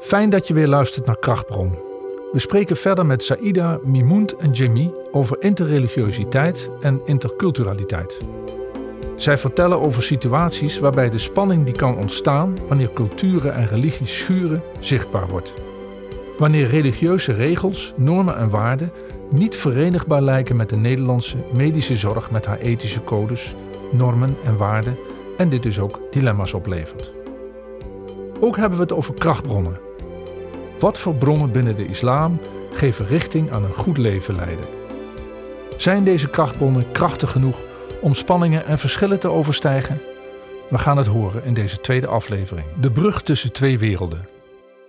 Fijn dat je weer luistert naar Krachtbron. We spreken verder met Saïda, Mimoend en Jimmy over interreligiositeit en interculturaliteit. Zij vertellen over situaties waarbij de spanning die kan ontstaan wanneer culturen en religies schuren zichtbaar wordt. Wanneer religieuze regels, normen en waarden niet verenigbaar lijken met de Nederlandse medische zorg met haar ethische codes, normen en waarden en dit dus ook dilemma's oplevert. Ook hebben we het over krachtbronnen. Wat voor bronnen binnen de islam geven richting aan een goed leven leiden? Zijn deze krachtbronnen krachtig genoeg om spanningen en verschillen te overstijgen? We gaan het horen in deze tweede aflevering. De brug tussen twee werelden.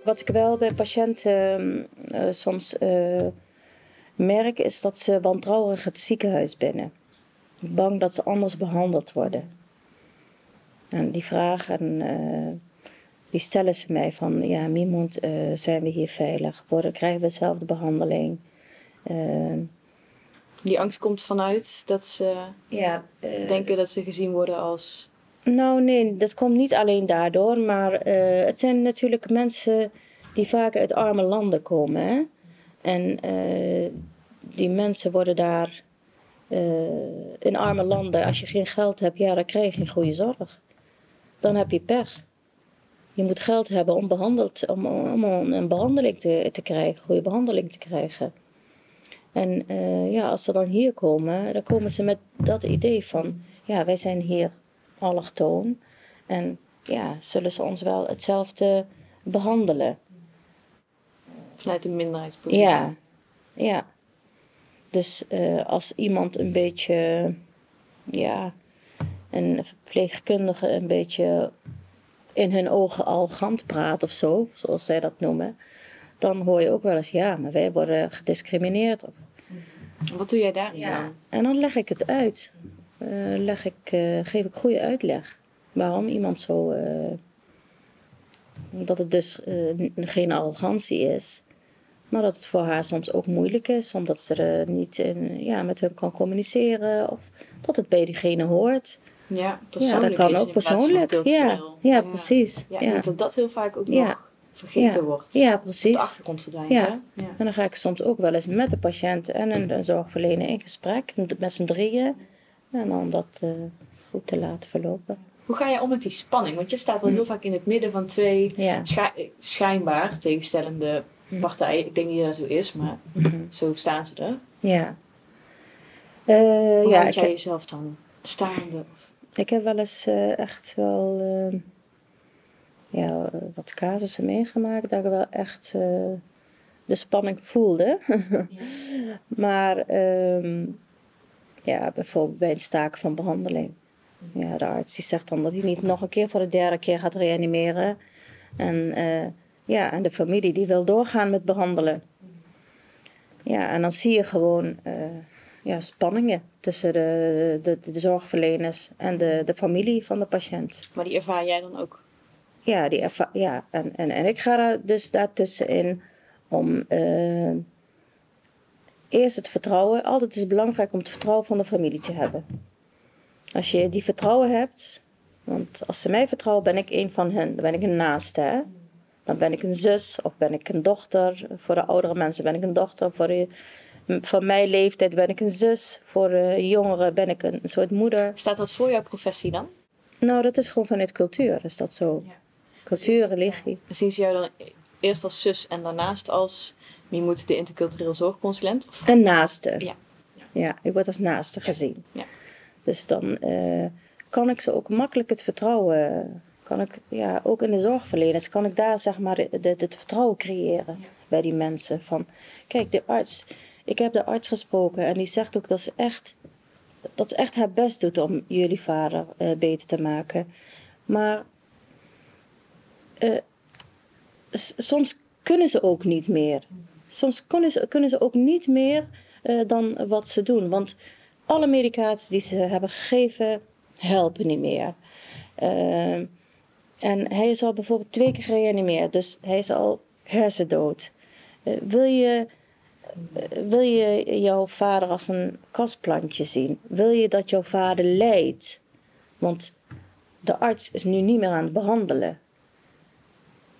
Wat ik wel bij patiënten uh, soms uh, merk, is dat ze wantrouwig het ziekenhuis binnen. Bang dat ze anders behandeld worden. En die vragen, uh, die stellen ze mij van, ja, Mimond, zijn we hier veilig? Worden, krijgen we dezelfde behandeling? die angst komt vanuit dat ze ja, denken dat ze gezien worden als nou, nee, dat komt niet alleen daardoor, maar uh, het zijn natuurlijk mensen die vaak uit arme landen komen. Hè? En die mensen worden daar in arme landen, als je geen geld hebt, ja, dan krijg je geen goede zorg. Dan heb je pech. Je moet geld hebben om, behandeld, om, om een behandeling te, te krijgen, goede behandeling te krijgen. En ja, als ze dan hier komen, dan komen ze met dat idee van, ja, wij zijn hier allochtoon. En ja, zullen ze ons wel hetzelfde behandelen. Vanuit een minderheidspositie. Ja, ja. Dus uh, als iemand een beetje, ja, een verpleegkundige een beetje in hun ogen arrogant praat of zo, zoals zij dat noemen, dan hoor je ook wel eens, ja, maar wij worden gediscrimineerd. Wat doe jij daar ja. En dan leg ik het uit. Eh, leg ik, uh, geef ik goede uitleg. Waarom iemand zo. Uh, dat het dus geen arrogantie is. Maar dat het voor haar soms ook moeilijk is, omdat ze er niet in, ja, met hem kan communiceren. Of dat het bij diegene hoort. Ja, persoonlijk. Ja, dat kan ook persoonlijk. Ja, ja, precies. Ja, ja. dat dat heel vaak ook nog vergeten wordt. Ja, precies. de achtergrond verdwijnt. Ja. En dan ga ik soms ook wel eens met de patiënt en een, een zorgverlener in gesprek, met z'n drieën. En om dat uh, goed te laten verlopen. Hoe ga je om met die spanning? Want je staat wel heel vaak in het midden van twee schijnbaar tegenstellende hm. partijen. Ik denk niet dat dat zo is, maar hm. zo staan ze er. Ja. Uh, Hoe ja, jij jezelf dan staande? Ik heb wel eens uh, echt wel uh, ja, wat casussen meegemaakt dat ik wel echt de spanning voelde. maar um, ja, bijvoorbeeld bij een staak van behandeling. Ja, de arts die zegt dan dat hij niet nog een keer voor de derde keer gaat reanimeren. En, uh, ja, en de familie die wil doorgaan met behandelen. Ja, en dan zie je gewoon ja, spanningen tussen de, de, de, zorgverleners en de, de familie van de patiënt. Maar die ervaar jij dan ook? Ja, die ervaar, ja. En, en, en ik ga er dus daartussenin om uh, Eerst het vertrouwen. Altijd is het belangrijk om het vertrouwen van de familie te hebben. Als je die vertrouwen hebt, want als ze mij vertrouwen, ben ik een van hen. Dan ben ik een naaste. Hè? Dan ben ik een zus of ben ik een dochter. Voor de oudere mensen ben ik een dochter. Voor de, van mijn leeftijd ben ik een zus. Voor de jongeren ben ik een, soort moeder. Staat dat voor jouw professie dan? Nou, dat is gewoon vanuit cultuur. Is dat zo? Ja. Cultuur, religie. Ja. Zien ze jou dan eerst als zus en daarnaast als wie moet de intercultureel zorgconsulent? Of? Een naaste. Ja. ja. ik word als naaste gezien. Ja. Dus dan uh, kan ik ze ook makkelijk het vertrouwen, kan ik, ja, ook in de zorgverleners, kan ik daar zeg maar het vertrouwen creëren bij die mensen. Van, kijk, de arts, ik heb de arts gesproken en die zegt ook dat ze echt, dat ze echt haar best doet om jullie vader uh, beter te maken. Maar uh, soms kunnen ze ook niet meer. Soms kunnen ze, kunnen ze ook niet meer uh, dan wat ze doen. Want alle medicaties die ze hebben gegeven, helpen niet meer. En hij is al bijvoorbeeld twee keer gereanimeerd, dus hij is al hersendood. Wil, je, wil je jouw vader als een kastplantje zien? Wil je dat jouw vader lijdt? Want de arts is nu niet meer aan het behandelen.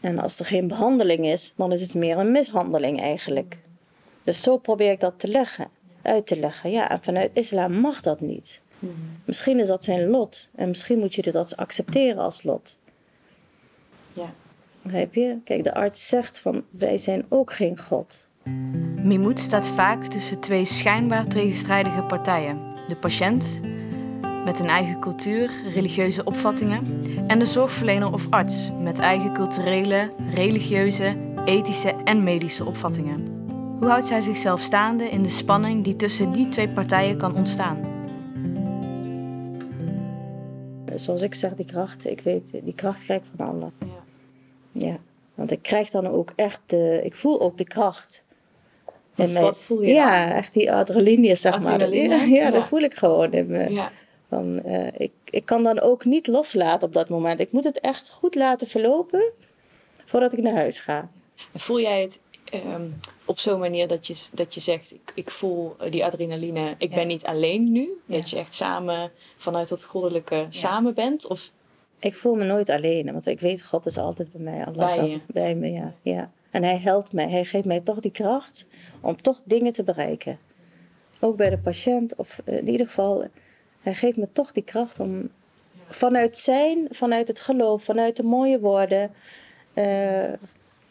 En als er geen behandeling is, dan is het meer een mishandeling eigenlijk. Dus zo probeer ik dat te leggen, uit te leggen. Ja, en vanuit islam mag dat niet. Misschien is dat zijn lot. En misschien moet je dat accepteren als lot. Ja. Begrijp je? Kijk, de arts zegt van wij zijn ook geen God. Mimoet staat vaak tussen twee schijnbaar tegenstrijdige partijen. De patiënt, met een eigen cultuur, religieuze opvattingen, en de zorgverlener of arts met eigen culturele, religieuze, ethische en medische opvattingen. Hoe houdt zij zichzelf staande in de spanning die tussen die twee partijen kan ontstaan? Zoals ik zeg, die kracht, ik weet, die kracht krijg ik van. Ja. ja. Want ik krijg dan ook echt de, ik voel ook de kracht. Wat, wat voel je? Ja, echt die adrenaline, zeg adrenaline? maar. Ja, ja, dat voel ik gewoon in me. Ja. Van, uh, ik, ik kan dan ook niet loslaten op dat moment. Ik moet het echt goed laten verlopen voordat ik naar huis ga. Voel jij het um, op zo'n manier dat je, dat je zegt: ik, ik voel die adrenaline, ik ben niet alleen nu? Dat je echt samen vanuit dat goddelijke samen bent? Of... Ik voel me nooit alleen, want ik weet, God is altijd bij mij. Allah bij, je. bij me, ja. ja. En hij helpt mij, hij geeft mij toch die kracht om toch dingen te bereiken. Ook bij de patiënt, of in ieder geval hij geeft me toch die kracht om vanuit zijn, vanuit het geloof, vanuit de mooie woorden, uh,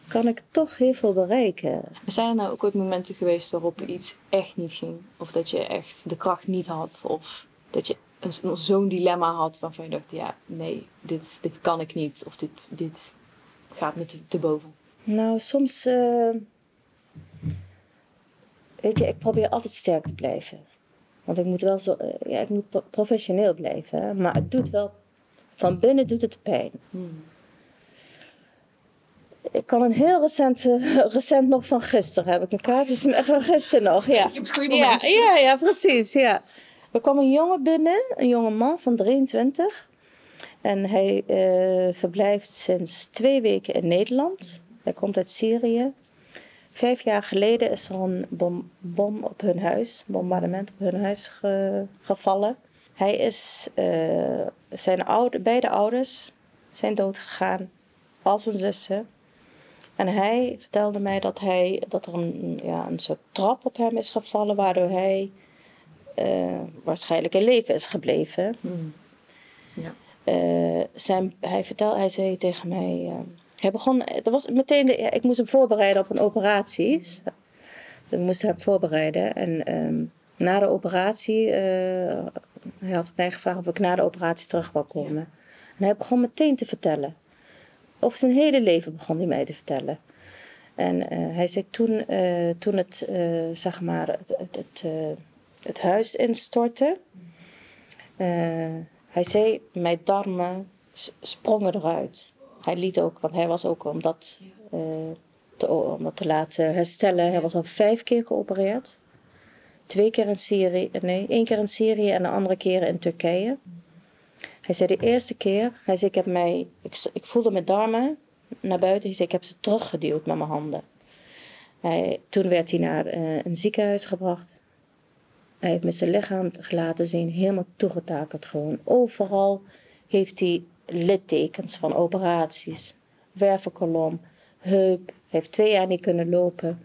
kan ik toch heel veel bereiken. Zijn er nou ook ooit momenten geweest waarop iets echt niet ging? Of dat je echt de kracht niet had? Of dat je zo'n dilemma had waarvan je dacht, ja, nee, dit, dit kan ik niet. Of dit, dit gaat me te, te boven. Nou, soms... Uh, weet je, ik probeer altijd sterk te blijven. Want ik moet wel zo, eh, ja, ik moet professioneel blijven. Maar het doet wel, van binnen doet het pijn. Hmm. Ik kan een heel recent, uh, recent nog van gisteren heb ik een casus van gisteren nog. Ja. Je goede ja, ja, ja, precies. Ja. Er kwam een jongen binnen, een jonge man van 23. En hij verblijft sinds twee weken in Nederland. Hij komt uit Syrië. Vijf jaar geleden is er een bom, bom op hun huis, bombardement op hun huis gevallen. Hij is, uh, zijn oude, beide ouders zijn doodgegaan, als zijn zussen. En hij vertelde mij dat, hij, dat er een, ja, een soort trap op hem is gevallen, waardoor hij uh, waarschijnlijk in leven is gebleven. Hmm. Ja. Uh, zijn, hij, vertelde, hij zei tegen mij hij begon, er was meteen de, ik moest hem voorbereiden op een operatie. Ik moest hem voorbereiden. En ehm, na de operatie, uh, hij had mij gevraagd of ik na de operatie terug wou komen. En hij begon meteen te vertellen. Over zijn hele leven begon hij mij te vertellen. En uh, hij zei toen, uh, toen het, zeg maar, het, het, het, het huis instortte. hij zei, mijn darmen sprongen eruit. Hij liet ook, want hij was ook om dat, uh, te, om dat te laten herstellen. Hij was al vijf keer geopereerd. Twee keer in Syrië, nee, één keer in Syrië en de andere keer in Turkije. Hij zei de eerste keer, hij zei ik heb mij, ik, voelde mijn darmen naar buiten. Hij zei ik heb ze teruggeduwd met mijn handen. Hij, toen werd hij naar uh, een ziekenhuis gebracht. Hij heeft met zijn lichaam gelaten zien, helemaal toegetakeld gewoon. Overal heeft hij littekens van operaties. Wervelkolom, heup. heeft twee jaar niet kunnen lopen.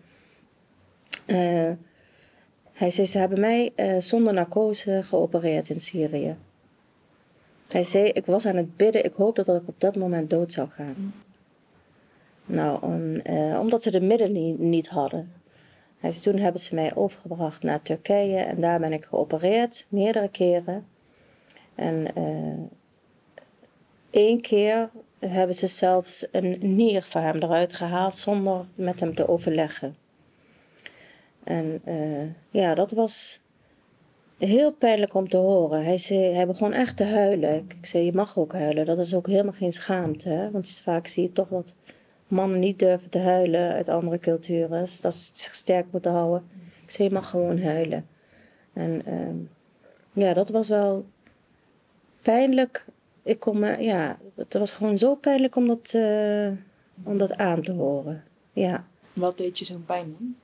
Uh, hij zei, ze hebben mij uh, zonder narcose geopereerd in Syrië. Hij zei, ik was aan het bidden, ik hoopte dat ik op dat moment dood zou gaan. Nou, uh, omdat ze de middelen niet, hadden. Toen hebben ze mij overgebracht naar Turkije en daar ben ik geopereerd, meerdere keren. En Eén keer hebben ze zelfs een nier van hem eruit gehaald zonder met hem te overleggen. En uh, ja, dat was heel pijnlijk om te horen. Hij, zei, hij begon echt te huilen. Ik zei, je mag ook huilen. Dat is ook helemaal geen schaamte. Hè? Want vaak zie je toch dat mannen niet durven te huilen uit andere culturen. Dat ze zich sterk moeten houden. Ik zei, je mag gewoon huilen. En uh, ja, dat was wel pijnlijk ik kon me, ja, het was gewoon zo pijnlijk om dat, uh, om dat aan te horen. Ja. Wat deed je zo'n pijn man?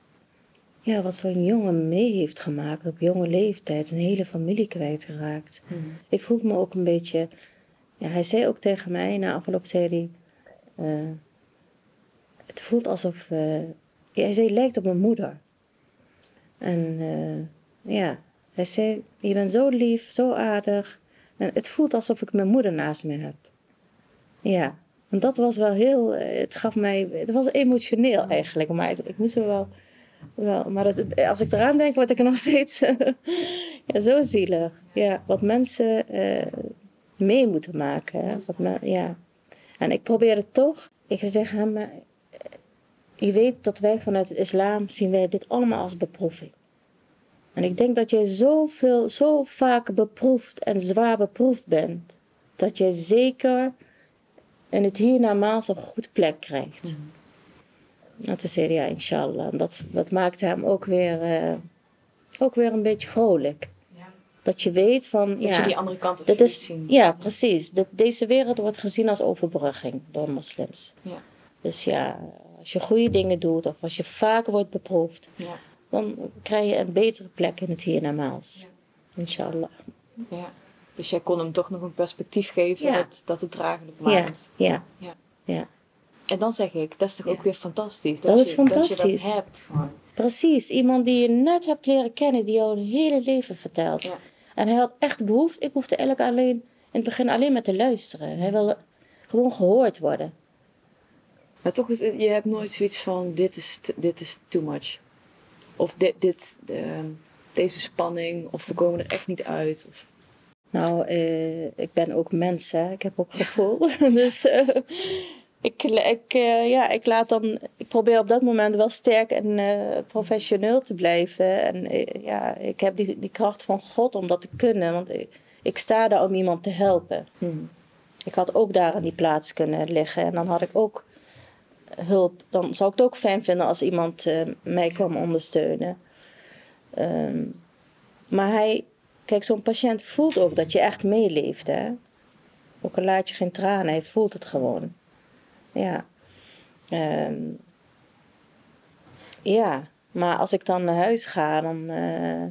Ja, wat zo'n jongen mee heeft gemaakt op jonge leeftijd, een hele familie kwijtgeraakt. Hmm. Ik voelde me ook een beetje, ja, hij zei ook tegen mij, na afloop zei hij, uh, het voelt alsof, uh, hij zei, lijkt op mijn moeder. En ja, hij zei, je bent zo lief, zo aardig. En het voelt alsof ik mijn moeder naast me heb. Ja, en dat was wel heel, het gaf mij, het was emotioneel eigenlijk. Maar ik, ik moest er wel, wel maar als ik eraan denk, word ik nog steeds ja, zo zielig. Ja, wat mensen uh, mee moeten maken. Wat ja. En ik probeerde toch, ik zeg hem, je weet dat wij vanuit het islam zien wij dit allemaal als beproeving. En ik denk dat jij zoveel, zo vaak beproefd en zwaar beproefd bent, dat jij zeker in het hiernamaals een goed plek krijgt. Mm. En toen zei hij, ja, inshallah. En dat, dat maakte hem ook weer, uh, ook weer een beetje vrolijk. Ja. Dat je weet van... Dat ja, je die andere kant ook is, zien. Ja, precies. Dat deze wereld wordt gezien als overbrugging door moslims. Ja. Dus ja, als je goede dingen doet of als je vaker wordt beproefd, ja. Dan krijg je een betere plek in het hiernamaals. Ja. Inshallah. Ja. Dus jij kon hem toch nog een perspectief geven dat, dat het draaglijk maakt. Ja. ja. ja. En dan zeg ik, dat is toch ook weer fantastisch. Dat, dat is fantastisch. Dat je dat hebt gewoon. Precies. Iemand die je net hebt leren kennen, die jou het hele leven vertelt. En hij had echt behoefte. Ik hoefde eigenlijk alleen, in het begin alleen maar te luisteren. Hij wilde gewoon gehoord worden. Maar toch is het, je hebt nooit zoiets van, dit is, dit is too much. Of dit, dit ehm, deze spanning, of we komen er echt niet uit. Of... Nou, uh, ik ben ook mens, hè. Ik heb ook gevoel. dus uh, ik, ik, uh, ja, ik laat dan... Ik probeer op dat moment wel sterk en professioneel te blijven. En ja, ik heb die, die kracht van God om dat te kunnen. Want ik, ik sta daar om iemand te helpen. Hmm. Ik had ook daar aan die plaats kunnen liggen. En dan had ik ook hulp, dan zou ik het ook fijn vinden als iemand uh, mij kwam ondersteunen. Um, maar hij, kijk, zo'n patiënt voelt ook dat je echt meeleeft, hè. Ook al laat je geen tranen, hij voelt het gewoon. Ja. Um, ja, maar als ik dan naar huis ga, dan... Uh,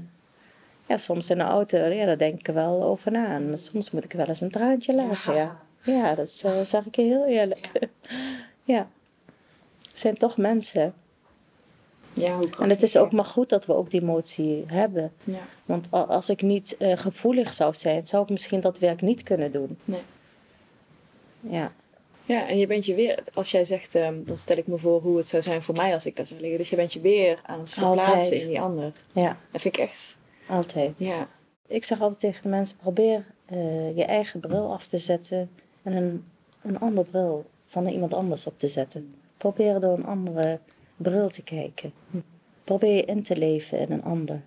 ja, soms in de auto, ja, daar denk ik er wel over na. En soms moet ik wel eens een traantje laten, ja. Ja, dat uh, zeg ik je heel eerlijk. ja zijn toch mensen. Ja, hoe en het is ook maar goed dat we ook die emotie hebben. Ja. Want als ik niet uh, gevoelig zou zijn, zou ik misschien dat werk niet kunnen doen. Nee. Ja. Ja, en je bent je weer, als jij zegt, um, dan stel ik me voor hoe het zou zijn voor mij als ik daar zou liggen. Dus je bent je weer aan het verplaatsen altijd. in die ander. Ja. Dat vind ik echt. Altijd. Ja. Ik zeg altijd tegen de mensen: probeer uh, je eigen bril af te zetten en een, een andere bril van iemand anders op te zetten. Probeer door een andere bril te kijken. Probeer je in te leven in een ander.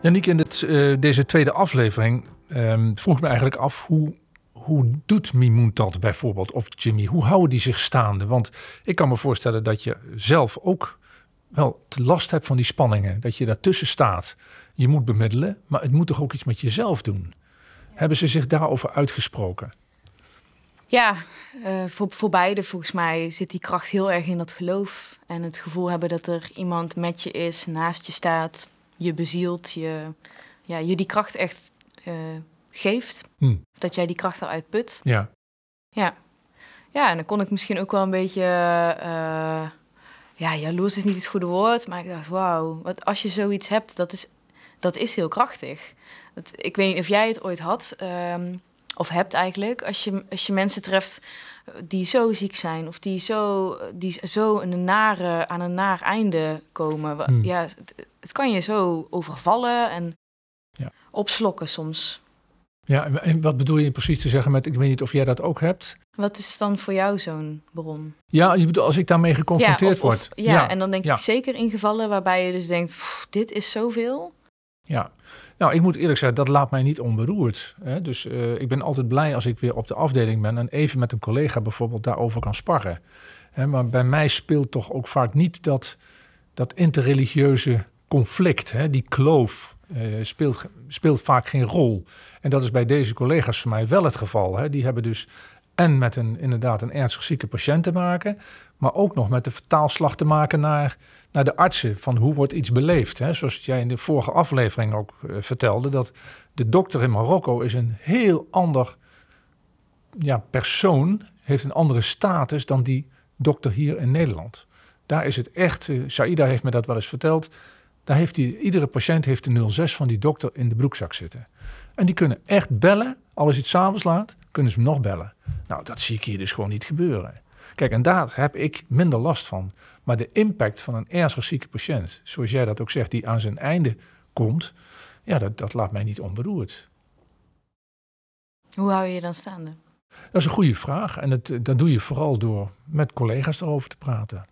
Janiek, in dit, uh, deze tweede aflevering um, vroeg ik me eigenlijk af hoe, hoe doet Mimoen dat bijvoorbeeld, of Jimmy, hoe houden die zich staande? Want ik kan me voorstellen dat je zelf ook wel te last hebt van die spanningen. Dat je daartussen staat. Je moet bemiddelen, maar het moet toch ook iets met jezelf doen. Hebben ze zich daarover uitgesproken? Ja, uh, voor, voor beide volgens mij zit die kracht heel erg in dat geloof. En het gevoel hebben dat er iemand met je is, naast je staat, je bezielt, je, ja, je die kracht echt uh, geeft. Hm. Dat jij die kracht eruit put. Ja. Ja. Ja, en dan kon ik misschien ook wel een beetje... Uh, ja, jaloers is niet het goede woord, maar ik dacht, wauw, wat als je zoiets hebt, dat is, dat is heel krachtig. Dat, ik weet niet of jij het ooit had, um, of hebt eigenlijk, als je, als je mensen treft die zo ziek zijn, of die zo, die zo een nare, aan een naar einde komen. Hmm. Ja, het, het, kan je zo overvallen en ja. opslokken soms. Ja, en wat bedoel je precies te zeggen met, ik weet niet of jij dat ook hebt? Wat is dan voor jou zo'n bron? Ja, je bedoelt als ik daarmee geconfronteerd word. Ja, ja, en dan denk ik zeker in gevallen waarbij je dus denkt, dit is zoveel. Ja, nou ik moet eerlijk zeggen, dat laat mij niet onberoerd. Hè? Dus uh, ik ben altijd blij als ik weer op de afdeling ben en even met een collega bijvoorbeeld daarover kan sparren. Hè, maar bij mij speelt toch ook vaak niet dat, dat interreligieuze conflict, hè, die kloof uh, speelt, speelt vaak geen rol. En dat is bij deze collega's voor mij wel het geval. Hè. Die hebben dus en met een, inderdaad een ernstig zieke patiënt te maken, maar ook nog met de vertaalslag te maken naar, naar de artsen van hoe wordt iets beleefd. Hè? Zoals jij in de vorige aflevering ook uh, vertelde, dat de dokter in Marokko is een heel ander ja, persoon, heeft een andere status dan die dokter hier in Nederland. Daar is het echt, uh, Saida heeft me dat wel eens verteld, daar heeft die, iedere patiënt heeft de 06 van die dokter in de broekzak zitten. En die kunnen echt bellen, al is het s'avonds laat, kunnen ze hem nog bellen. Nou, dat zie ik hier dus gewoon niet gebeuren. Kijk, en daar heb ik minder last van. Maar de impact van een ernstig zieke patiënt, zoals jij dat ook zegt, die aan zijn einde komt, ja, dat, dat laat mij niet onberoerd. Hoe hou je je dan staande? Dat is een goede vraag. En dat, dat doe je vooral door met collega's erover te praten.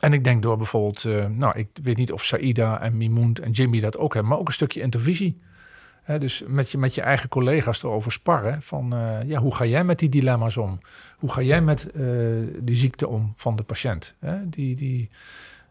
En ik denk door bijvoorbeeld, uh, nou, ik weet niet of Saida en Mimoend en Jimmy dat ook hebben, maar ook een stukje intervisie dus met je, met je eigen collega's erover sparren. Van uh, ja, hoe ga jij met die dilemma's om? Hoe ga jij met uh, die ziekte om van de patiënt? Die, die,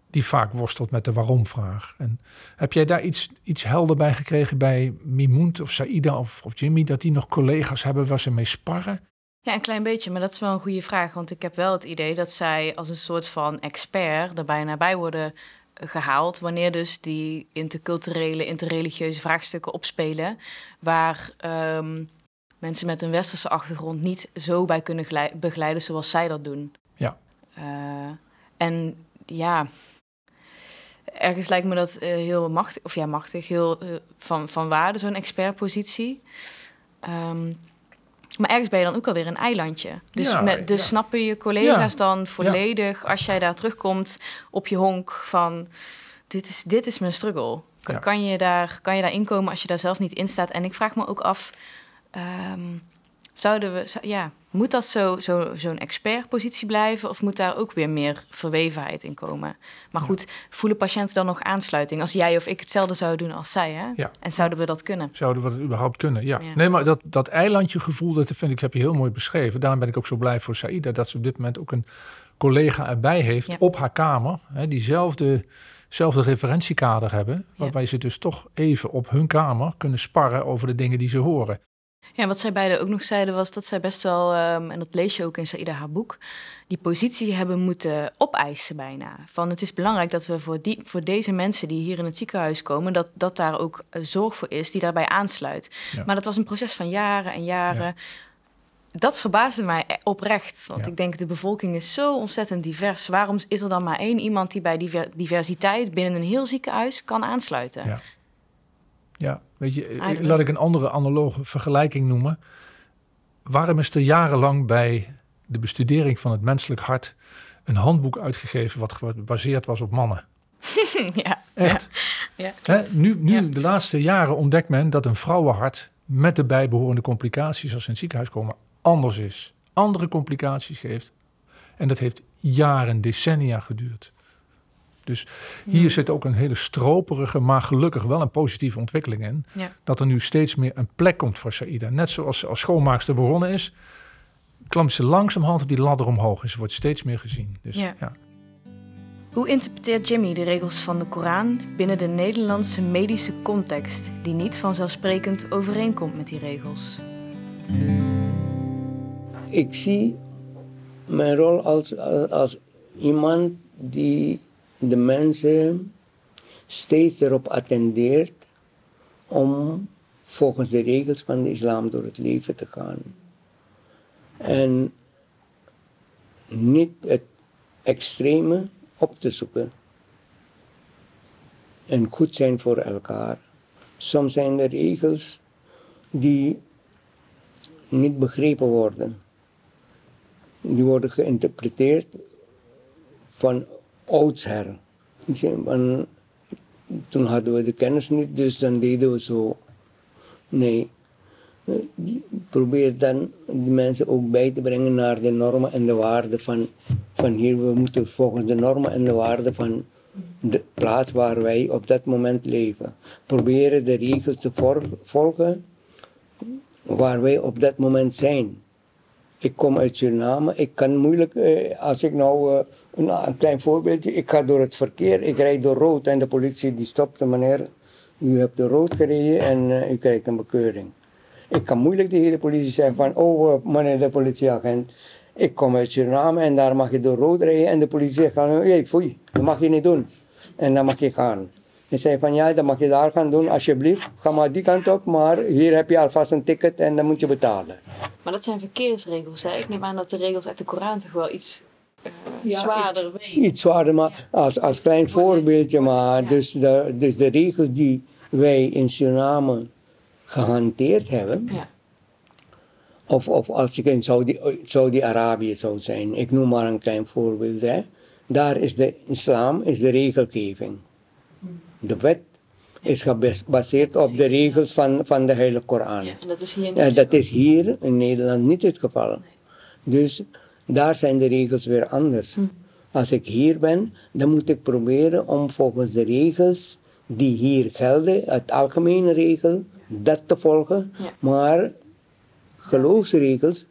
die vaak worstelt met de waarom-vraag. En heb jij daar iets, iets helder bij gekregen bij Mimoent of Saida of, of Jimmy? Dat die nog collega's hebben waar ze mee sparren? Ja, een klein beetje, maar dat is wel een goede vraag. Want ik heb wel het idee dat zij als een soort van expert er bijna bij worden gehaald wanneer dus die interculturele, interreligieuze vraagstukken opspelen, waar um, mensen met een westerse achtergrond niet zo bij kunnen begeleiden zoals zij dat doen. Ja. Uh, en ja, ergens lijkt me dat uh, heel machtig, of ja, machtig, heel uh, van, van waarde, zo'n expertpositie. Um, maar ergens ben je dan ook alweer een eilandje. Dus, ja, met, dus snappen je collega's dan volledig als jij daar terugkomt op je honk van dit is, dit is mijn struggle. Kan, je daar, kan je daar inkomen als je daar zelf niet in staat? En ik vraag me ook af, um, zouden we, ja, moet dat zo'n zo, zo'n expertpositie blijven of moet daar ook weer meer verwevenheid in komen? Maar goed, voelen patiënten dan nog aansluiting als jij of ik hetzelfde zouden doen als zij? Hè? Ja. En zouden we dat kunnen? Zouden we dat überhaupt kunnen? Ja. Nee, maar dat, dat eilandje gevoel, dat vind ik, heb je heel mooi beschreven. Daarom ben ik ook zo blij voor Saïda dat ze op dit moment ook een collega erbij heeft op haar kamer. Hè, diezelfde zelfde referentiekader hebben. Waarbij ze dus toch even op hun kamer kunnen sparren over de dingen die ze horen. Ja, wat zij beiden ook nog zeiden was dat zij best wel, um, en dat lees je ook in Saïda haar boek, die positie hebben moeten opeisen bijna. Van het is belangrijk dat we voor, die, voor deze mensen die hier in het ziekenhuis komen, dat, dat daar ook uh, zorg voor is die daarbij aansluit. Ja. Maar dat was een proces van jaren en jaren. Ja. Dat verbaasde mij e-, oprecht. Want ik denk, de bevolking is zo ontzettend divers. Waarom is er dan maar één iemand die bij diver diversiteit binnen een heel ziekenhuis kan aansluiten? Ja. Weet je, Eigenlijk. laat ik een andere analoge vergelijking noemen. Waarom is er jarenlang bij de bestudering van het menselijk hart een handboek uitgegeven wat gebaseerd was op mannen? ja. Echt? Ja, Hè? Nu, nu ja. de laatste jaren ontdekt men dat een vrouwenhart met de bijbehorende complicaties als ze in het ziekenhuis komen anders is. Andere complicaties geeft. En dat heeft jaren, decennia geduurd. Dus hier ja. zit ook een hele stroperige, maar gelukkig wel een positieve ontwikkeling in. Ja. Dat er nu steeds meer een plek komt voor Saïda. Net zoals als schoonmaakster begonnen is, klampt ze langzamerhand op die ladder omhoog. En ze wordt steeds meer gezien. Dus, ja. ja. Hoe interpreteert Jimmy de regels van de Koran binnen de Nederlandse medische context, die niet vanzelfsprekend overeenkomt met die regels? Ik zie mijn rol als, als iemand die de mensen steeds erop attendeert om volgens de regels van de islam door het leven te gaan. En niet het extreme op te zoeken. En goed zijn voor elkaar. Soms zijn er regels die niet begrepen worden. Die worden geïnterpreteerd van oudsher. Van, toen hadden we de kennis niet, dus dan deden we zo. Nee. Probeer dan de mensen ook bij te brengen naar de normen en de waarden van, van hier. We moeten volgens de normen en de waarden van de plaats waar wij op dat moment leven. Proberen de regels te volgen waar wij op dat moment zijn. Ik kom uit Suriname. Ik kan moeilijk, eh, als ik nou, eh, een, klein voorbeeldje, ik ga door het verkeer, ik rijd door rood en de politie die stopt, meneer, u hebt door rood gereden en uh, u krijgt een bekeuring. Ik kan moeilijk tegen de politie zeggen van, oh meneer de politieagent, Ik kom uit Suriname en daar mag je door rood rijden en de politie zegt van, hey, foei, dat mag je niet doen. En dan mag je gaan. En zei van, ja, dat mag je daar gaan doen, alsjeblieft. Ga maar die kant op, maar hier heb je alvast een ticket en dan moet je betalen. Maar dat zijn verkeersregels, hè? Ik neem aan dat de regels uit de Koran toch wel iets uh, zwaarder wegen. Iets zwaarder, maar als, als klein voorbeeldje, maar dus de, dus de regels die wij in Suriname gehanteerd hebben, Ja. of, of als ik in Saudi- Saudi-Arabië zou zijn, ik noem maar een klein voorbeeld, hè. daar is de islam is de regelgeving. De wet is gebaseerd op de regels van, van de Heilige Koran. Ja, en dat is hier Ja, zo. dat is hier in Nederland niet het geval. Dus daar zijn de regels weer anders. Als ik hier ben, dan moet ik proberen om volgens de regels die hier gelden, het algemene regel, dat te volgen. Ja. Maar geloofsregels,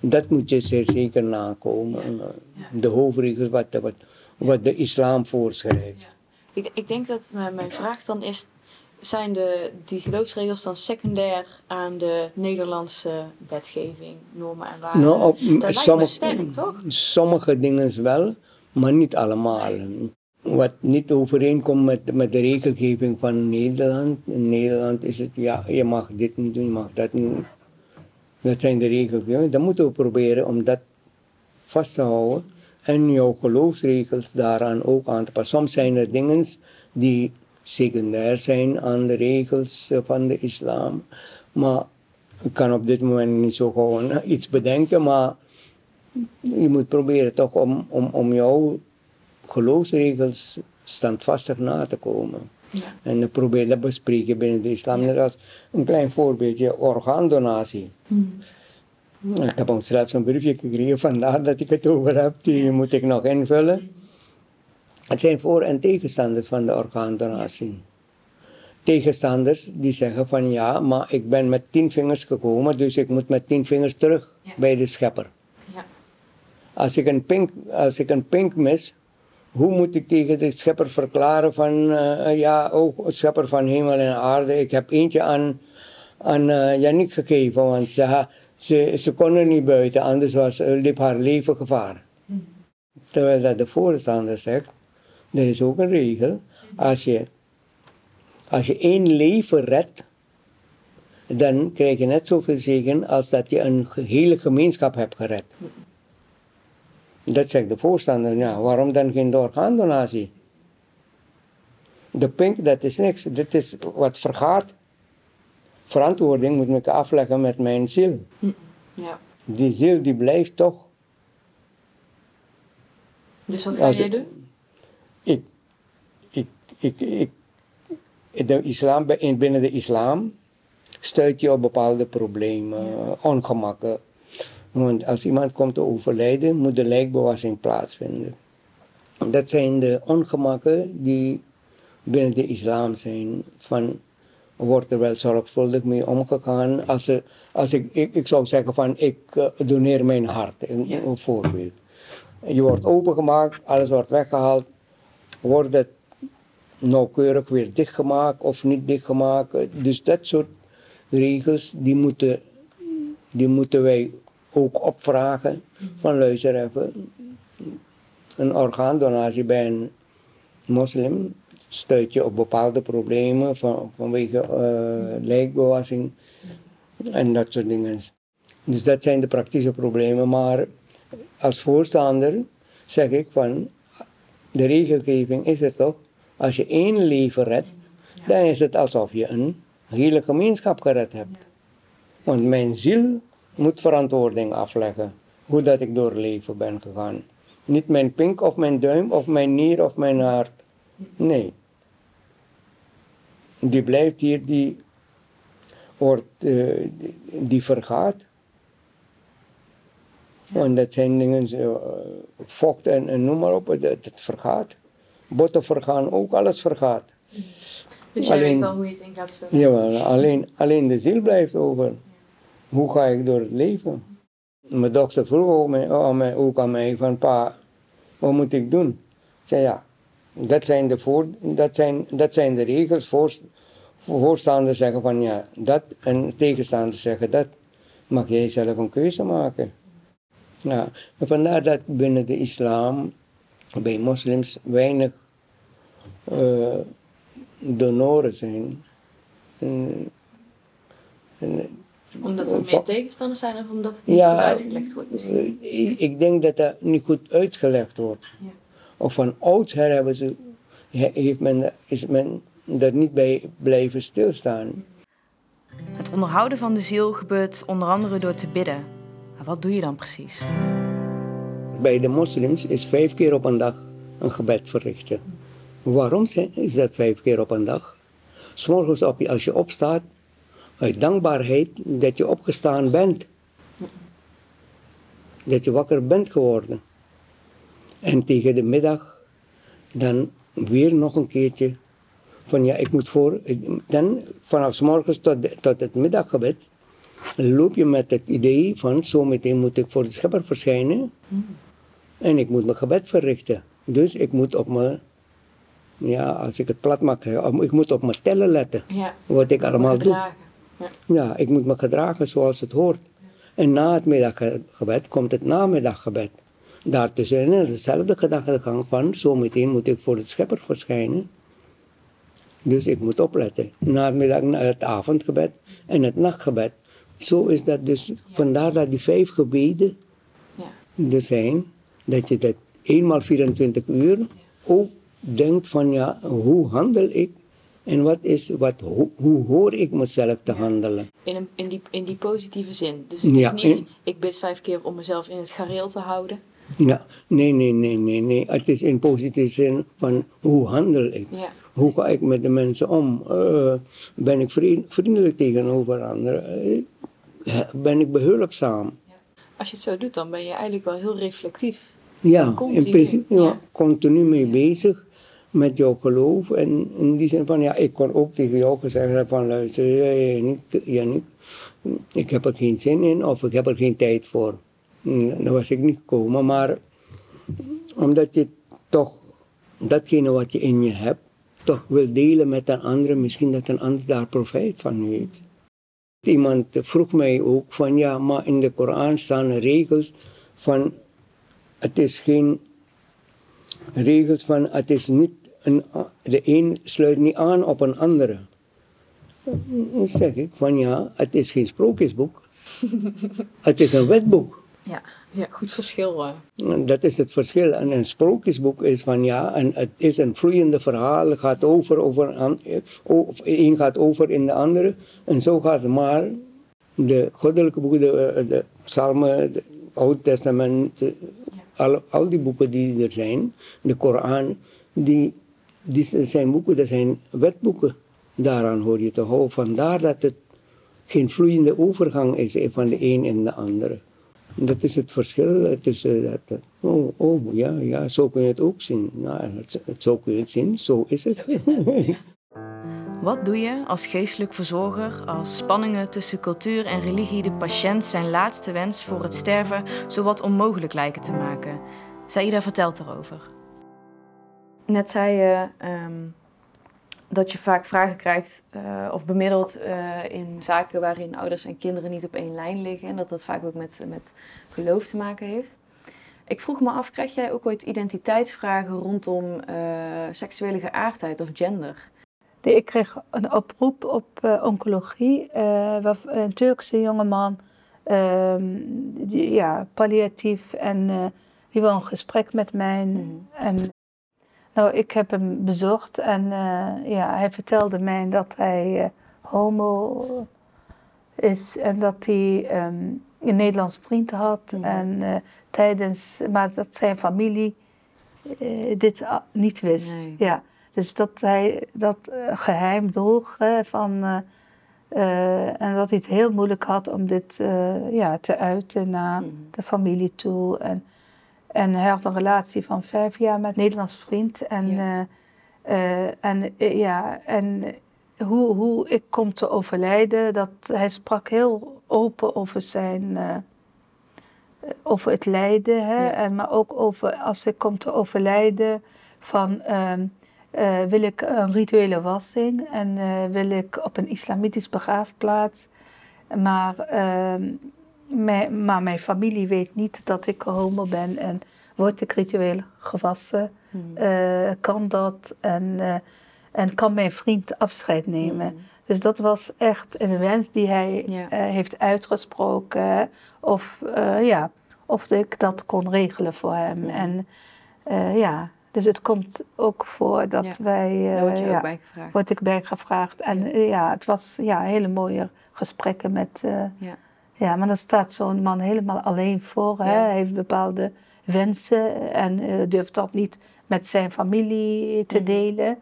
dat moet je zeer zeker nakomen. De hoofdregels wat, wat, wat de islam voorschrijft. Ik, ik denk dat mijn, mijn vraag dan is: zijn de, die geloofsregels dan secundair aan de Nederlandse wetgeving, normen en waarden? Nou, op, dat lijkt me sommige- sterk, toch? Sommige dingen wel, maar niet allemaal. Wat niet overeenkomt met, met de regelgeving van Nederland. In Nederland is het, ja, je mag dit niet doen, je mag dat niet doen. Dat zijn de regels. Dan moeten we proberen om dat vast te houden. En jouw geloofsregels daaraan ook aan te passen. Soms zijn er dingen die secundair zijn aan de regels eh, van de islam. Maar ik kan op dit moment niet zo gewoon eh, iets bedenken, maar je moet proberen toch om, om, om jouw geloofsregels standvastig na te komen. Ja. En dan probeer dat bespreken binnen de islam. Net als een klein voorbeeldje, orgaandonatie. Ik heb ook zelfs een briefje gekregen, vandaar dat ik het over heb. Die moet ik nog invullen. Het zijn voor- en tegenstanders van de orgaandonatie. Tegenstanders die zeggen van ja, maar ik ben met tien vingers gekomen, dus ik moet met tien vingers terug Ja. bij de schepper. Ja. Als ik, een pink, als ik een pink mis, hoe moet ik tegen de schepper verklaren van, eh, ja, oh, schepper van hemel en aarde, ik heb eentje aan, aan Yannick gegeven, want ze, ze, ze kon er niet buiten, anders was, eh, liep haar leven gevaar. Terwijl dat de voorstander zegt, er is ook een regel, als je, als je één leven redt, dan krijg je net zoveel zegen als dat je een hele gemeenschap hebt gered. Dat zegt de voorstander, ja, waarom dan geen orgaandonatie? De pink, dat is niks, dit is wat vergaat. Verantwoording moet ik afleggen met mijn ziel. ja. Die ziel die blijft toch. Dus wat ga jij doen? Ik, ik, ik, ik, de islam, in- binnen de islam stuit je op bepaalde problemen, ongemakken. Want als iemand komt te overlijden, moet de lijkbewassing plaatsvinden. Dat zijn de ongemakken die binnen de islam zijn. Van, wordt er wel zorgvuldig mee omgegaan. Als, als ik, ik, ik zou zeggen van ik eh, doneer mijn hart, een, Ja. een voorbeeld. Je wordt opengemaakt, alles wordt weggehaald. Wordt het nauwkeurig weer dichtgemaakt of niet dichtgemaakt. Dus dat soort regels, die moeten, die moeten wij ook opvragen. Van luister even, een orgaandonatie bij een moslim stuit je op bepaalde problemen van, vanwege eh lijkbewassing en dat soort dingen. Dus dat zijn de praktische problemen, maar als voorstander zeg ik van de regelgeving is er toch, als je één leven redt, dan is het alsof je een hele gemeenschap gered hebt. Want mijn ziel moet verantwoording afleggen, hoe dat ik door leven ben gegaan. Niet mijn pink of mijn duim of mijn nier of mijn hart. Nee. Die blijft hier, die wordt, eh, die vergaat. Want dat zijn dingen, zo, eh, vocht en, en noem maar op, dat, dat vergaat. Botten vergaan ook, alles vergaat. Dus jij Alleen- weet al hoe je het in gaat vullen. Jawel, alleen, alleen de ziel blijft over. Hoe ga ik door het leven? Mijn dochter vroeg ook, mij, aan mij, ook aan mij van pa, wat moet ik doen? Ik zei ja, dat zijn de, voor, dat zijn, dat zijn de regels. Voor, voorstanders zeggen van ja, dat en tegenstanders zeggen dat. Mag jij zelf een keuze maken. Ja, en vandaar dat binnen de islam, bij moslims, weinig uh, donoren zijn. En, omdat er meer tegenstanders zijn of omdat het niet goed uitgelegd wordt misschien? Eh, ik denk dat dat niet goed uitgelegd wordt. Ja. Of van oudsher hebben ze, heeft men, is men er niet bij blijven stilstaan. Het onderhouden van de ziel gebeurt onder andere door te bidden. Wat doe je dan precies? Bij de moslims is vijf keer op een dag een gebed verrichten. Waarom is dat vijf keer op een dag? S'morgens op, als je opstaat, uit dankbaarheid dat je opgestaan bent. Dat je wakker bent geworden. En tegen de middag dan weer nog een keertje van ja, ik moet voor, dan vanaf morgens tot, tot het middaggebed loop je met het idee van zometeen moet ik voor de schepper verschijnen en ik moet mijn gebed verrichten. Dus ik moet op mijn, ja, als ik het plat maak, ik moet op mijn tellen letten. Ja. Wat ik allemaal doe. Ja. ja, ik moet me gedragen zoals het hoort. En na het middaggebed komt het namiddaggebed. Daartussenin is dezelfde gedachtegang van zometeen moet ik voor de schepper verschijnen. Dus ik moet opletten. Na het middag, na het avondgebed en het nachtgebed. Zo is dat dus. Vandaar dat die vijf gebeden ja. er zijn. Dat je dat eenmaal 24 uur ook denkt van ja, hoe handel ik? En wat is, wat, hoe, hoe hoor ik mezelf te handelen? In, een, in, die, in die positieve zin. Dus het is niet, ik bid vijf keer om mezelf in het gareel te houden. Ja, nee, nee, nee, nee, nee. Het is in positieve zin van hoe handel ik? Hoe ga ik met de mensen om? Uh, ben ik vriendelijk tegenover anderen? Ben ik behulpzaam? Als je het zo doet, dan ben je eigenlijk wel heel reflectief. Ja, in principe, ja, continu mee bezig met jouw geloof. En in die zin van, ja, ik kon ook tegen jou gezegd hebben van, luister, ja, niet, ik heb er geen zin in of ik heb er geen tijd voor. Dan was ik niet gekomen. Maar omdat je toch datgene wat je in je hebt, toch wil delen met een ander, misschien dat een ander daar profijt van heeft. Iemand vroeg mij ook van ja, maar in de Koran staan regels van het is geen regels van het is niet een, de een sluit niet aan op een andere. Dan zeg ik van ja, het is geen sprookjesboek. het is een wetboek. Ja, ja goed verschil. Dat is het verschil. En een sprookjesboek is van ja, en het is een vloeiende verhaal. Het gaat over, over, of een gaat over in de andere. En zo gaat het maar. De goddelijke boeken, de, eh, de psalmen, het Oude Testament, al, al die boeken die er zijn, de Koran, die, die zijn boeken, dat zijn wetboeken. Daaraan hoor je te houden. Vandaar dat het geen vloeiende overgang is van de een in de andere. Dat is het verschil tussen dat. Oh, oh ja, ja, zo kun je het ook zien. Nou, zo kun je het zien, zo is het. Wat doe je als geestelijk verzorger als spanningen tussen cultuur en religie de patiënt zijn laatste wens voor het sterven zowat onmogelijk lijken te maken? Saida vertelt erover. Net zei je ehm, dat je vaak vragen krijgt uh, of bemiddelt uh, in zaken waarin ouders en kinderen niet op één lijn liggen. En dat dat vaak ook met, met geloof te maken heeft. Ik vroeg me af, krijg jij ook ooit identiteitsvragen rondom uh, seksuele geaardheid of gender? Ik kreeg een oproep op oncologie, waar een Turkse jongeman, ehm, die, ja, palliatief, en die wil een gesprek met mij. Mm. En nou, ik heb hem bezocht en uh, ja, hij vertelde mij dat hij uh, homo is en dat hij um, een Nederlands vriend had. Mm. En uh, tijdens, maar dat zijn familie dit niet wist. Nee. Ja. Dus dat hij dat geheim droeg van. en dat hij het heel moeilijk had om dit ja, te uiten naar mm. de familie toe. En, en hij had een relatie van vijf jaar met een Nederlands vriend. En, ja. Uh, en, uh, ja, en hoe, hoe ik kom te overlijden, dat, hij sprak heel open over zijn, over het lijden. Hè? Ja. En, maar ook over als ik kom te overlijden van ehm, wil ik een rituele wassing en wil ik op een islamitisch begraafplaats. Maar ehm, mijn, maar mijn familie weet niet dat ik homo ben en word ik ritueel gewassen? Hmm. Eh, kan dat? En, uh, en kan mijn vriend afscheid nemen? Hmm. Dus dat was echt een wens die hij heeft uitgesproken. Of, ja, of ik dat kon regelen voor hem. En ja, dus het komt ook voor dat wij. Daar word je ook bij gevraagd. Word ik bij gevraagd. En ja, het was ja, hele mooie gesprekken met. ja. Ja, maar dan staat zo'n man helemaal alleen voor. Hè? Hij heeft bepaalde wensen en uh, durft dat niet met zijn familie te mhm. delen.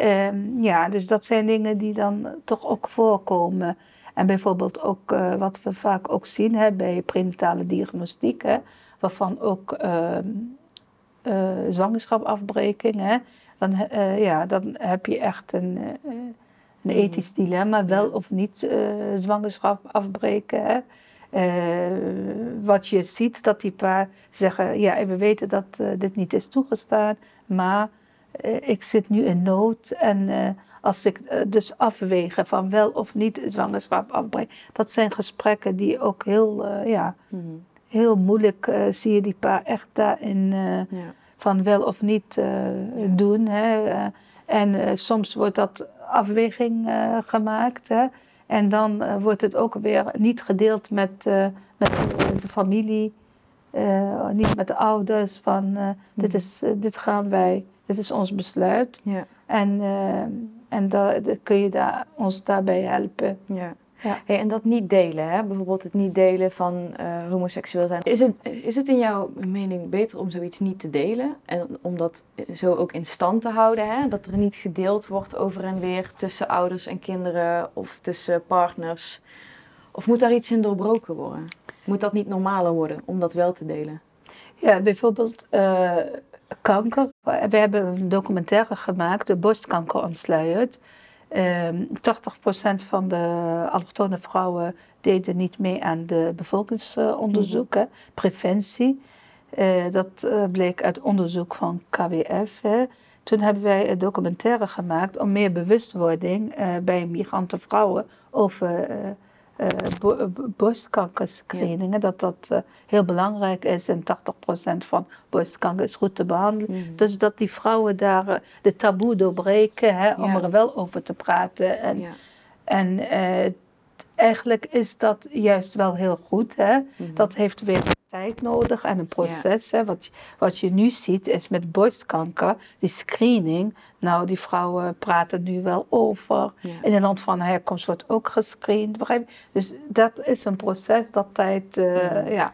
Um, ja, dus dat zijn dingen die dan toch ook voorkomen. En bijvoorbeeld ook uh, wat we vaak ook zien hè, bij prenatale diagnostiek, hè, waarvan ook uh, zwangerschapafbreking, hè, dan, ja, dan heb je echt een, een mhm. ethisch dilemma, wel of niet zwangerschap afbreken. Hè. Uh, wat je ziet, dat die paar zeggen, ja, we weten dat uh, dit niet is toegestaan, maar ik zit nu in nood en als ik dus afwegen van wel of niet zwangerschap afbreken, dat zijn gesprekken die ook heel, ja, mm -hmm. heel moeilijk zie je die paar echt daarin ja. van wel of niet ja. doen. Hè? en soms wordt dat afweging gemaakt. Hè? En dan uh, wordt het ook weer niet gedeeld met, uh, met de familie, niet met de ouders. Van dit, hmm. is, dit gaan wij, dit is ons besluit. Ja. En, en da, kun je daar, ons daarbij helpen. Ja. Ja. Hey, en dat niet delen, hè? bijvoorbeeld het niet delen van uh, homoseksueel zijn. Is het, is het in jouw mening beter om zoiets niet te delen en om dat zo ook in stand te houden? Hè? Dat er niet gedeeld wordt over en weer tussen ouders en kinderen of tussen partners? Of moet daar iets in doorbroken worden? Moet dat niet normaler worden om dat wel te delen? Ja, bijvoorbeeld uh, kanker. We hebben een documentaire gemaakt, de borstkanker ontsluierd. Um, ehm, 80% van de allochtone vrouwen deden niet mee aan de bevolkingsonderzoeken, mm preventie. Uh, dat uh, bleek uit onderzoek van KWF. Hè. Toen hebben wij een documentaire gemaakt om meer bewustwording uh, bij migrantenvrouwen over uh, borstkankerscreeningen, dat dat uh, heel belangrijk is en 80% van borstkanker is goed te behandelen. Mm. Dus dat die vrouwen daar uh, de taboe doorbreken hè, om er wel over te praten. En, ja. en eigenlijk is dat juist wel heel goed. Hè? Mm. Dat heeft weer tijd nodig en een proces. Hè. Wat, wat je nu ziet is met borstkanker, die screening. Nou, die vrouwen praten nu wel over. In het land van herkomst wordt ook gescreend. Dus dat is een proces dat tijd, uh, ja.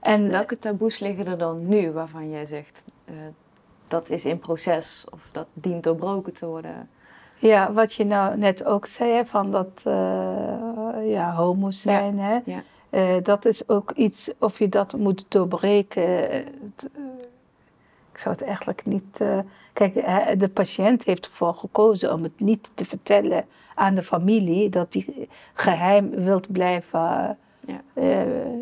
En, Welke taboes liggen er dan nu waarvan jij zegt uh, dat is in proces of dat dient doorbroken te worden? Ja, wat je nou net ook zei, van dat uh, ja, homo's zijn. Hè? Uh, dat is ook iets, of je dat moet doorbreken. Uh, ik zou het eigenlijk niet. Uh, kijk, de patiënt heeft ervoor gekozen om het niet te vertellen aan de familie, dat hij geheim wilt blijven. ja.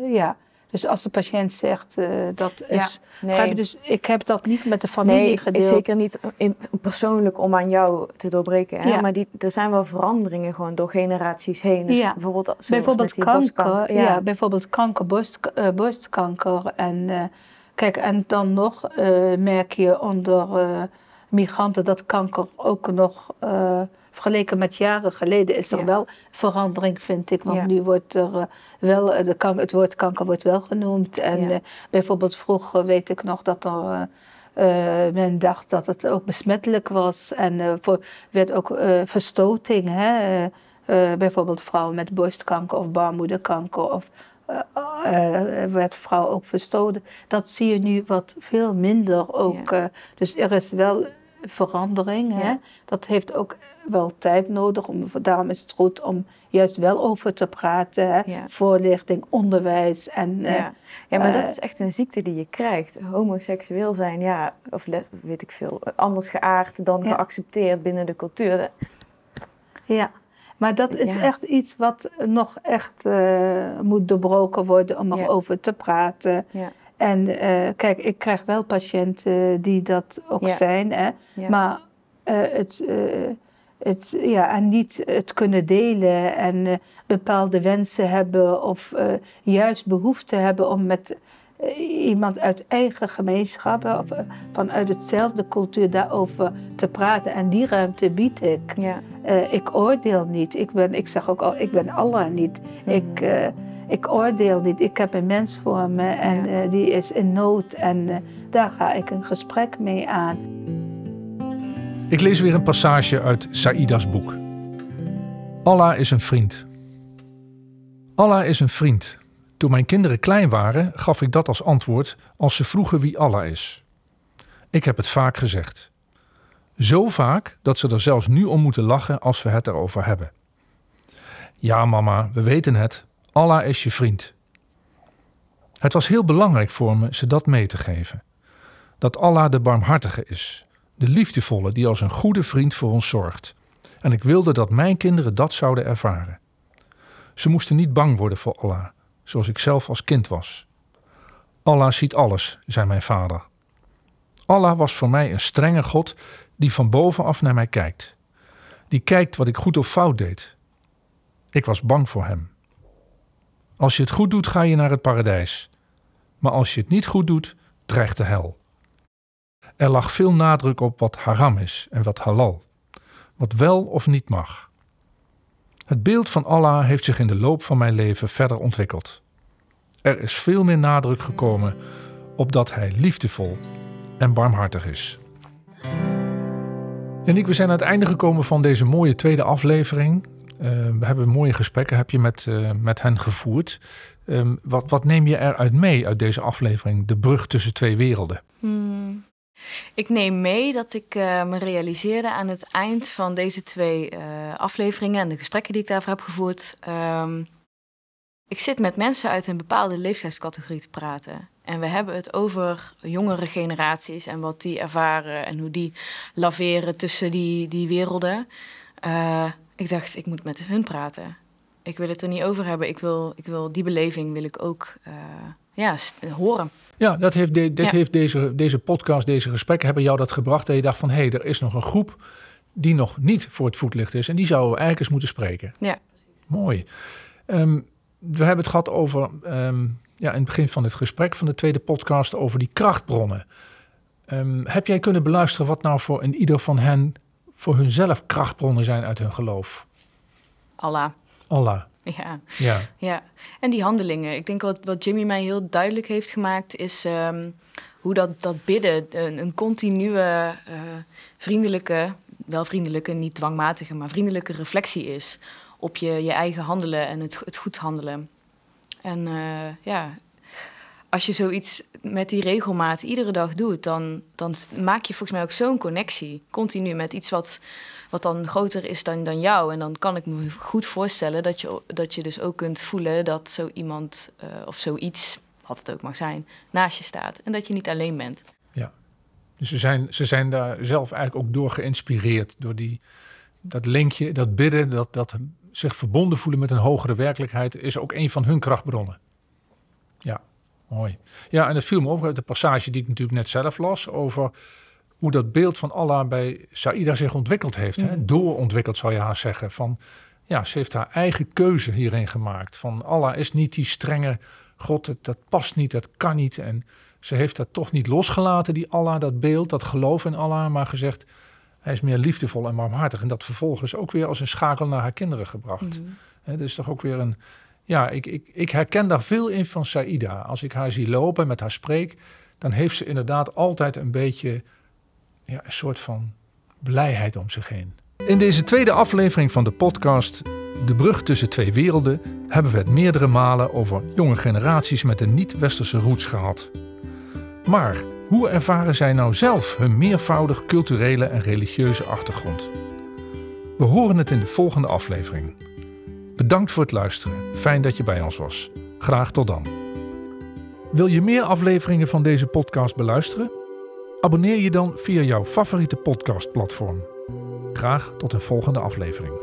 ja. Dus als de patiënt zegt uh, dat is. Ja, nee. Dus ik heb dat niet met de familie nee, gedeeld. Zeker niet in, persoonlijk om aan jou te doorbreken. Hè? Ja. Maar die, er zijn wel veranderingen gewoon door generaties heen. Dus ja. bijvoorbeeld, bijvoorbeeld kanker. Ja. bijvoorbeeld kanker, borst, uh, borstkanker. En uh, kijk, en dan nog merk je onder migranten dat kanker ook nog vergeleken met jaren geleden is er wel verandering, vind ik. Want nu wordt er uh, wel, de kanker, het woord kanker wordt wel genoemd. En uh, bijvoorbeeld vroeger weet ik nog dat er... Uh, men dacht dat het ook besmettelijk was en voor, werd ook verstoting. Hè? bijvoorbeeld vrouwen met borstkanker of baarmoederkanker of werd vrouw ook verstoten. Dat zie je nu wat veel minder ook. dus er is wel verandering. Hè? Dat heeft ook wel tijd nodig. Om, daarom is het goed om juist wel over te praten. Hè? Voorlichting, onderwijs. En, ja. Uh, ja, maar dat eh, is echt een ziekte die je krijgt. Homoseksueel zijn, ja, of weet ik veel, anders geaard dan geaccepteerd binnen de cultuur. Ja. Maar dat is echt iets wat nog echt uh, moet doorbroken worden om erover te praten. Ja. En uh, kijk, ik krijg wel patiënten die dat ook zijn, hè? maar uh, het, uh, het, ja, en niet het kunnen delen en eh, bepaalde wensen hebben of juist behoefte hebben om met iemand uit eigen gemeenschap of vanuit hetzelfde cultuur daarover te praten. En die ruimte bied ik. Ja. ik oordeel niet. Ik, ben, ik zeg ook al, ik ben Allah niet. Mhm. Ik ik oordeel niet. Ik heb een mens voor me en uh, die is in nood en uh, daar ga ik een gesprek mee aan. Ik lees weer een passage uit Saida's boek. Allah is een vriend. Allah is een vriend. Toen mijn kinderen klein waren, gaf ik dat als antwoord als ze vroegen wie Allah is. Ik heb het vaak gezegd. Zo vaak dat ze er zelfs nu om moeten lachen als we het erover hebben. Ja, mama, we weten het. Allah is je vriend. Het was heel belangrijk voor me ze dat mee te geven. Dat Allah de barmhartige is, de liefdevolle die als een goede vriend voor ons zorgt. En ik wilde dat mijn kinderen dat zouden ervaren. Ze moesten niet bang worden voor Allah, zoals ik zelf als kind was. Allah ziet alles, zei mijn vader. Allah was voor mij een strenge God die van bovenaf naar mij kijkt. Die kijkt wat ik goed of fout deed. Ik was bang voor hem. Als je het goed doet, ga je naar het paradijs. Maar als je het niet goed doet, dreigt de hel. Er lag veel nadruk op wat haram is en wat halal, wat wel of niet mag. Het beeld van Allah heeft zich in de loop van mijn leven verder ontwikkeld. Er is veel meer nadruk gekomen op dat Hij liefdevol en barmhartig is. En ik, we zijn aan het einde gekomen van deze mooie tweede aflevering. Uh, we hebben mooie gesprekken heb je met, uh, met hen gevoerd. Um, wat, wat neem je eruit mee uit deze aflevering? De brug tussen twee werelden. Hmm. Ik neem mee dat ik uh, me realiseerde aan het eind van deze twee afleveringen en de gesprekken die ik daarvoor heb gevoerd. Um, ik zit met mensen uit een bepaalde leeftijdscategorie te praten. En we hebben het over jongere generaties en wat die ervaren en hoe die laveren tussen die, die werelden. Uh, ik dacht, ik moet met hun praten. Ik wil het er niet over hebben. Ik wil, ik wil die beleving wil ik ook ja, horen. Ja, dat heeft de, dit heeft deze, deze podcast, deze gesprekken hebben jou dat gebracht. Dat je dacht van, hé, hey, er is nog een groep die nog niet voor het voetlicht is. En die zouden we eigenlijk eens moeten spreken. Ja. Mooi. Um, we hebben het gehad over, um, ja, in het begin van het gesprek van de tweede podcast, over die krachtbronnen. Um, heb jij kunnen beluisteren wat nou voor in ieder van hen voor hunzelf krachtbronnen zijn uit hun geloof? Allah. Allah. Ja. ja. ja. En die handelingen. Ik denk wat, wat Jimmy mij heel duidelijk heeft gemaakt, is um, hoe dat, dat bidden een, een continue, uh, vriendelijke, wel vriendelijke, niet dwangmatige, maar vriendelijke reflectie is op je, je eigen handelen en het, het goed handelen. En uh, ja, als je zoiets met die regelmaat iedere dag doet, dan, dan maak je volgens mij ook zo'n connectie. Continu met iets wat, wat dan groter is dan, dan jou. En dan kan ik me goed voorstellen dat je, dat je dus ook kunt voelen dat zo iemand uh, of zoiets, wat het ook mag zijn, naast je staat. En dat je niet alleen bent. Ja, dus ze zijn, ze zijn daar zelf eigenlijk ook door geïnspireerd. Door die, dat linkje, dat bidden, dat, dat zich verbonden voelen met een hogere werkelijkheid, is ook een van hun krachtbronnen. Ja. Mooi. Ja, en het viel me op uit de passage die ik natuurlijk net zelf las over hoe dat beeld van Allah bij Saïda zich ontwikkeld heeft. Hè? Mhm. Doorontwikkeld zou je haar zeggen. Van, ja, ze heeft haar eigen keuze hierin gemaakt. Van Allah is niet die strenge God, het, dat past niet, dat kan niet. En ze heeft dat toch niet losgelaten, die Allah, dat beeld, dat geloof in Allah, maar gezegd, hij is meer liefdevol en warmhartig. En dat vervolgens ook weer als een schakel naar haar kinderen gebracht. Mm dus toch ook weer een, ja, ik, ik, ik herken daar veel in van Saïda. Als ik haar zie lopen, met haar spreek, dan heeft ze inderdaad altijd een beetje ja, een soort van blijheid om zich heen. In deze tweede aflevering van de podcast De Brug tussen twee werelden hebben we het meerdere malen over jonge generaties met een niet-westerse roots gehad. Maar hoe ervaren zij nou zelf hun meervoudig culturele en religieuze achtergrond? We horen het in de volgende aflevering. Bedankt voor het luisteren. Fijn dat je bij ons was. Graag tot dan. Wil je meer afleveringen van deze podcast beluisteren? Abonneer je dan via jouw favoriete podcastplatform. Graag tot een volgende aflevering.